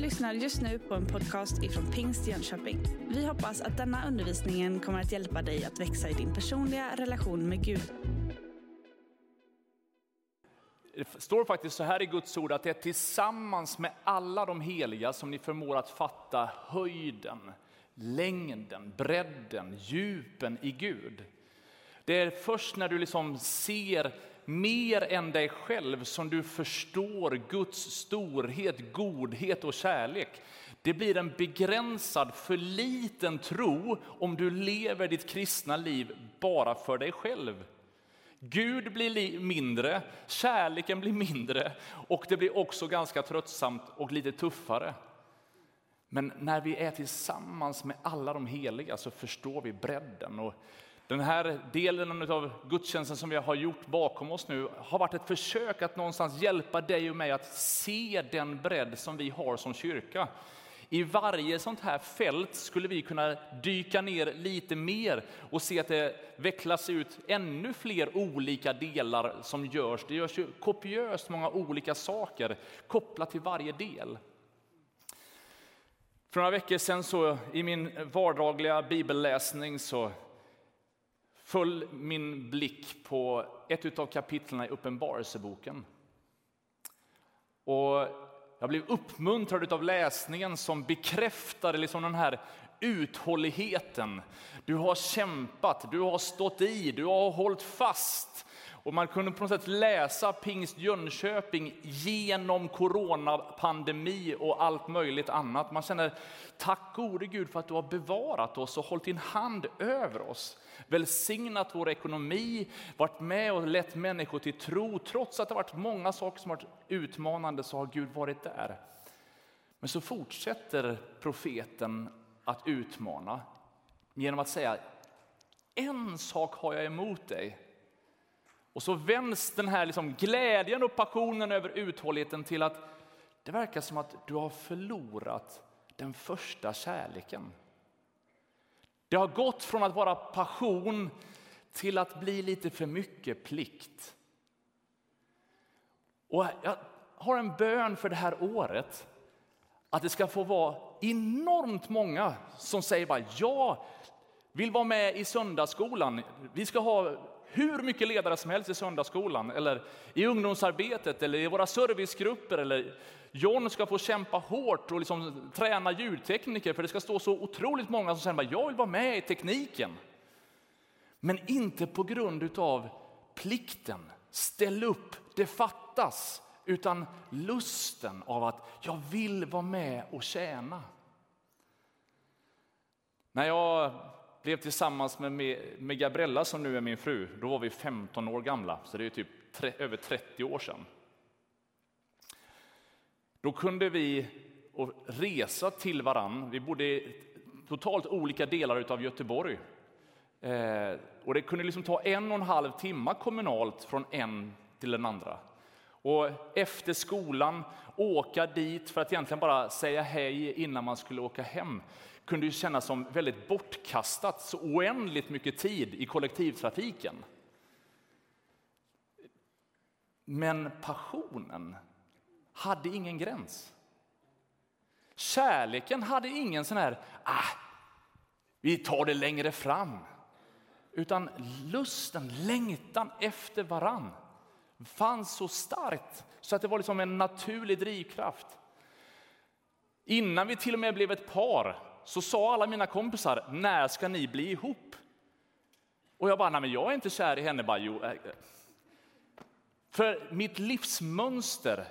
lyssnar just nu på en podcast ifrån Pingst Jönköping. Vi hoppas att denna undervisning kommer att hjälpa dig att växa i din personliga relation med Gud. Det står faktiskt så här i Guds ord att det är tillsammans med alla de heliga som ni förmår att fatta höjden, längden, bredden, djupen i Gud. Det är först när du liksom ser mer än dig själv som du förstår Guds storhet, godhet och kärlek. Det blir en begränsad, för liten tro om du lever ditt kristna liv bara för dig själv. Gud blir mindre, kärleken blir mindre och det blir också ganska tröttsamt och lite tuffare. Men när vi är tillsammans med alla de heliga så förstår vi bredden. Och den här delen av gudstjänsten som vi har gjort bakom oss nu har varit ett försök att någonstans hjälpa dig och mig att se den bredd som vi har som kyrka. I varje sånt här fält skulle vi kunna dyka ner lite mer och se att det vecklas ut ännu fler olika delar som görs. Det görs ju kopiöst många olika saker kopplat till varje del. För några veckor sedan så i min vardagliga bibelläsning så föll min blick på ett av kapitlen i Uppenbarelseboken. Och jag blev uppmuntrad av läsningen som bekräftade liksom den här uthålligheten. Du har kämpat, du har stått i, du har hållit fast. Och man kunde på något sätt läsa Pingst Jönköping genom coronapandemi och allt möjligt annat. Man känner tack gode Gud för att du har bevarat oss och hållit din hand över oss. Välsignat vår ekonomi, varit med och lett människor till tro. Trots att det varit många saker som varit utmanande så har Gud varit där. Men så fortsätter profeten att utmana genom att säga en sak har jag emot dig och så vänds den här liksom glädjen och passionen över uthålligheten till att det verkar som att du har förlorat den första kärleken. Det har gått från att vara passion till att bli lite för mycket plikt. Och jag har en bön för det här året att det ska få vara enormt många som säger bara jag vill vara med i söndagsskolan. Vi ska ha hur mycket ledare som helst i söndagsskolan eller i ungdomsarbetet eller i våra servicegrupper. Eller John ska få kämpa hårt och liksom träna ljudtekniker för det ska stå så otroligt många som säger att jag vill vara med i tekniken. Men inte på grund av plikten. Ställ upp, det fattas. Utan lusten av att jag vill vara med och tjäna. När jag blev tillsammans med, med Gabriella som nu är min fru, då var vi 15 år gamla, så det är typ tre, över 30 år sedan. Då kunde vi resa till varann. Vi bodde i totalt olika delar av Göteborg. Eh, och det kunde liksom ta en och en halv timme kommunalt från en till den andra. Och efter skolan åka dit för att egentligen bara säga hej innan man skulle åka hem kunde ju kännas som väldigt bortkastat, så oändligt mycket tid i kollektivtrafiken. Men passionen hade ingen gräns. Kärleken hade ingen sån här, ah, vi tar det längre fram. Utan lusten, längtan efter varann fanns så starkt så att det var liksom en naturlig drivkraft. Innan vi till och med blev ett par så sa alla mina kompisar, när ska ni bli ihop? Och jag bara, nej men jag är inte kär i henne. Bara, jo, eh, eh. för mitt livsmönster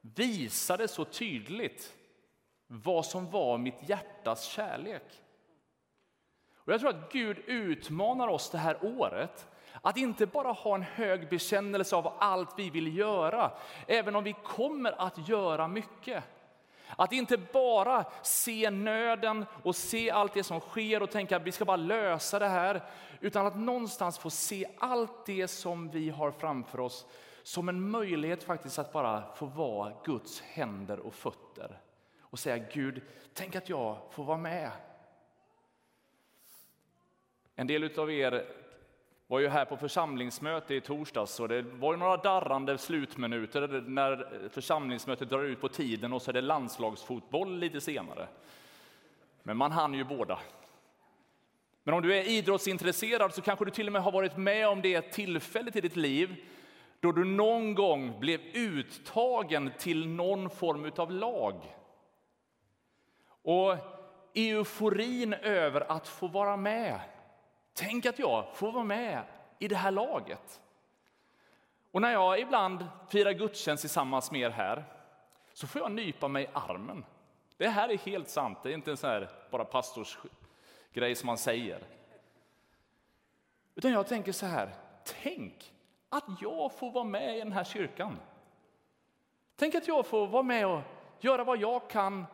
visade så tydligt vad som var mitt hjärtas kärlek. Och jag tror att Gud utmanar oss det här året att inte bara ha en hög bekännelse av allt vi vill göra, även om vi kommer att göra mycket. Att inte bara se nöden och se allt det som sker och tänka att vi ska bara lösa det här, utan att någonstans få se allt det som vi har framför oss som en möjlighet faktiskt att bara få vara Guds händer och fötter och säga Gud, tänk att jag får vara med. En del av er var ju här på församlingsmöte i torsdags och det var ju några darrande slutminuter när församlingsmötet drar ut på tiden och så är det landslagsfotboll lite senare. Men man hann ju båda. Men om du är idrottsintresserad så kanske du till och med har varit med om det tillfället i ditt liv då du någon gång blev uttagen till någon form av lag. Och euforin över att få vara med. Tänk att jag får vara med i det här laget. Och när jag ibland firar gudstjänst tillsammans med er här så får jag nypa mig i armen. Det här är helt sant, det är inte en sån här bara pastorsgrej som man säger. Utan jag tänker så här, tänk att jag får vara med i den här kyrkan. Tänk att jag får vara med och göra vad jag kan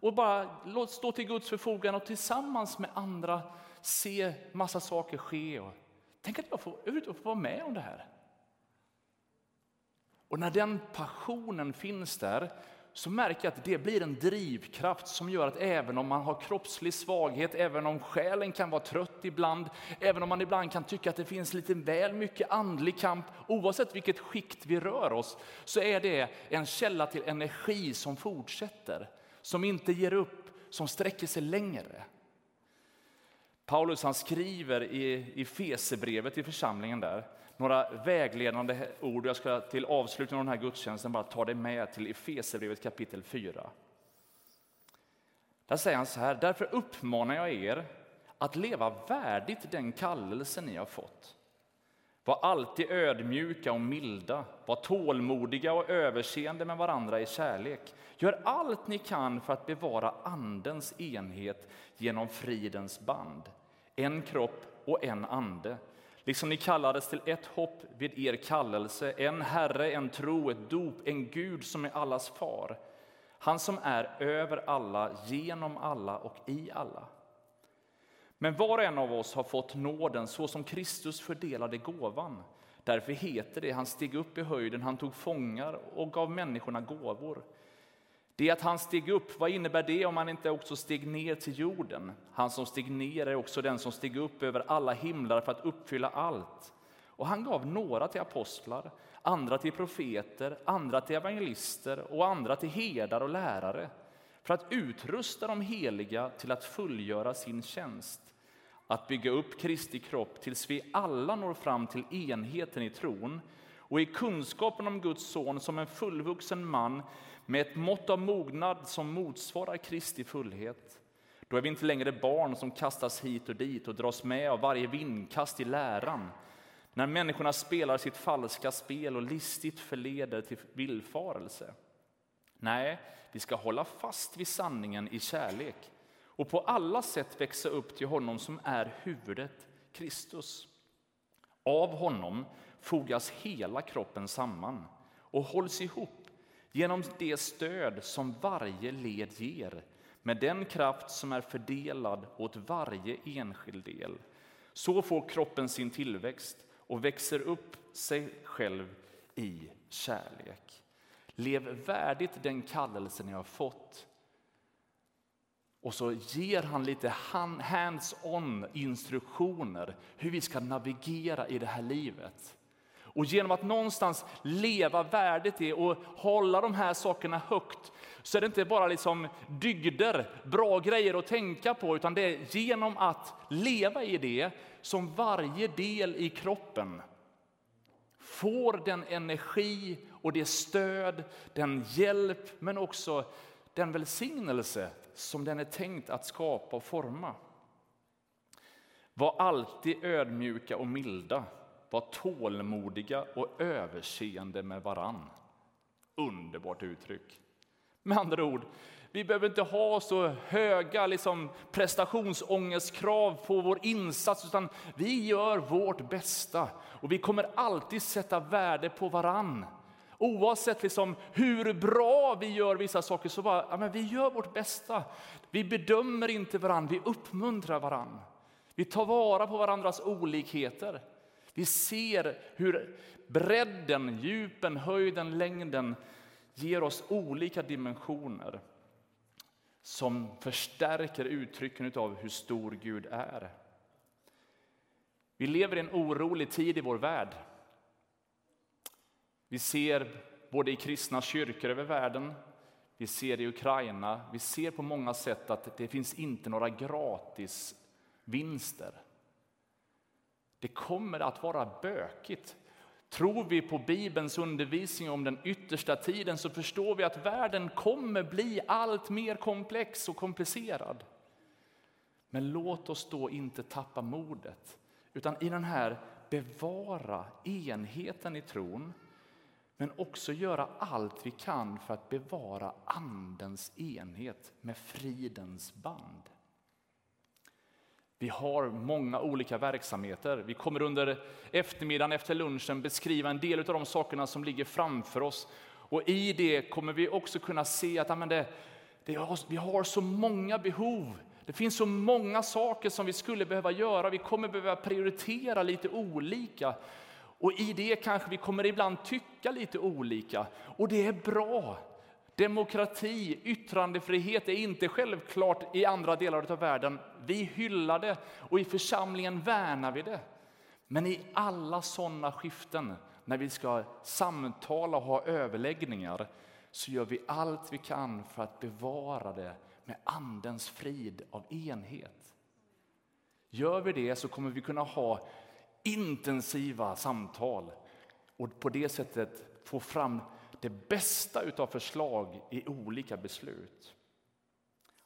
och bara stå till Guds förfogande och tillsammans med andra se massa saker ske. Och tänk att jag får, jag får vara med om det här. Och när den passionen finns där så märker jag att det blir en drivkraft som gör att även om man har kroppslig svaghet, även om själen kan vara trött ibland, även om man ibland kan tycka att det finns lite väl mycket andlig kamp, oavsett vilket skikt vi rör oss, så är det en källa till energi som fortsätter, som inte ger upp, som sträcker sig längre. Paulus han skriver i, i Fesebrevet i församlingen där, några vägledande ord. Jag ska till avslutningen av den här gudstjänsten bara ta det med till Efesierbrevet kapitel 4. Där säger han så här, därför uppmanar jag er att leva värdigt den kallelse ni har fått. Var alltid ödmjuka och milda, var tålmodiga och överseende med varandra i kärlek. Gör allt ni kan för att bevara Andens enhet genom fridens band. En kropp och en ande Liksom ni kallades till ett hopp vid er kallelse, en Herre, en tro, ett dop, en Gud som är allas far. Han som är över alla, genom alla och i alla. Men var och en av oss har fått nåden så som Kristus fördelade gåvan. Därför heter det, han steg upp i höjden, han tog fångar och gav människorna gåvor. Det att han steg upp, vad innebär det om han inte också steg ner till jorden? Han som steg ner är också den som steg upp över alla himlar för att uppfylla allt. Och han gav några till apostlar, andra till profeter, andra till evangelister och andra till herdar och lärare för att utrusta de heliga till att fullgöra sin tjänst, att bygga upp Kristi kropp tills vi alla når fram till enheten i tron och i kunskapen om Guds son som en fullvuxen man med ett mått av mognad som motsvarar Kristi fullhet. Då är vi inte längre barn som kastas hit och dit och dras med av varje vindkast i läran. När människorna spelar sitt falska spel och listigt förleder till villfarelse. Nej, vi ska hålla fast vid sanningen i kärlek och på alla sätt växa upp till honom som är huvudet, Kristus. Av honom fogas hela kroppen samman och hålls ihop genom det stöd som varje led ger med den kraft som är fördelad åt varje enskild del. Så får kroppen sin tillväxt och växer upp sig själv i kärlek. Lev värdigt den kallelse ni har fått. Och så ger han lite hands-on instruktioner hur vi ska navigera i det här livet. Och genom att någonstans leva värdigt det och hålla de här sakerna högt så är det inte bara liksom dygder, bra grejer att tänka på utan det är genom att leva i det som varje del i kroppen får den energi och det stöd, den hjälp men också den välsignelse som den är tänkt att skapa och forma. Var alltid ödmjuka och milda var tålmodiga och överseende med varann. Underbart uttryck. Med andra ord, vi behöver inte ha så höga liksom, prestationsångestkrav på vår insats, utan vi gör vårt bästa. Och vi kommer alltid sätta värde på varann. Oavsett liksom hur bra vi gör vissa saker, så bara, ja, men vi gör vårt bästa. Vi bedömer inte varann, vi uppmuntrar varann. Vi tar vara på varandras olikheter. Vi ser hur bredden, djupen, höjden, längden ger oss olika dimensioner som förstärker uttrycken av hur stor Gud är. Vi lever i en orolig tid i vår värld. Vi ser både i kristna kyrkor över världen, vi ser i Ukraina, vi ser på många sätt att det finns inte några gratis vinster. Det kommer att vara bökigt. Tror vi på Bibelns undervisning om den yttersta tiden så förstår vi att världen kommer bli allt mer komplex och komplicerad. Men låt oss då inte tappa modet, utan i den här bevara enheten i tron men också göra allt vi kan för att bevara Andens enhet med fridens band. Vi har många olika verksamheter. Vi kommer under eftermiddagen efter lunchen beskriva en del av de sakerna som ligger framför oss. Och I det kommer vi också kunna se att amen, det, det har, vi har så många behov. Det finns så många saker som vi skulle behöva göra. Vi kommer behöva prioritera lite olika. Och i det kanske vi kommer ibland tycka lite olika. Och det är bra. Demokrati, yttrandefrihet är inte självklart i andra delar av världen. Vi hyllar det och i församlingen värnar vi det. Men i alla sådana skiften, när vi ska samtala och ha överläggningar, så gör vi allt vi kan för att bevara det med Andens frid av enhet. Gör vi det så kommer vi kunna ha intensiva samtal och på det sättet få fram det bästa av förslag i olika beslut.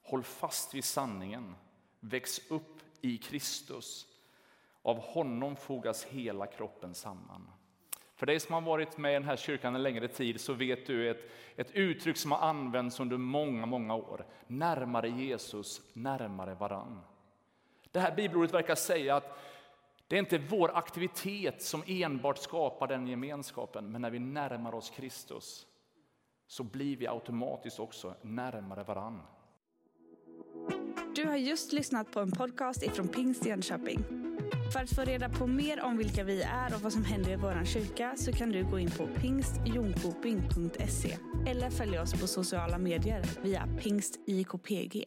Håll fast vid sanningen, väx upp i Kristus. Av honom fogas hela kroppen samman. För dig som har varit med i den här kyrkan en längre tid så vet du ett, ett uttryck som har använts under många, många år. Närmare Jesus, närmare varann. Det här bibelordet verkar säga att det är inte vår aktivitet som enbart skapar den gemenskapen, men när vi närmar oss Kristus så blir vi automatiskt också närmare varann. Du har just lyssnat på en podcast ifrån Pingst Jönköping. För att få reda på mer om vilka vi är och vad som händer i vår kyrka så kan du gå in på pingstjonkoping.se eller följa oss på sociala medier via pingstjkpg.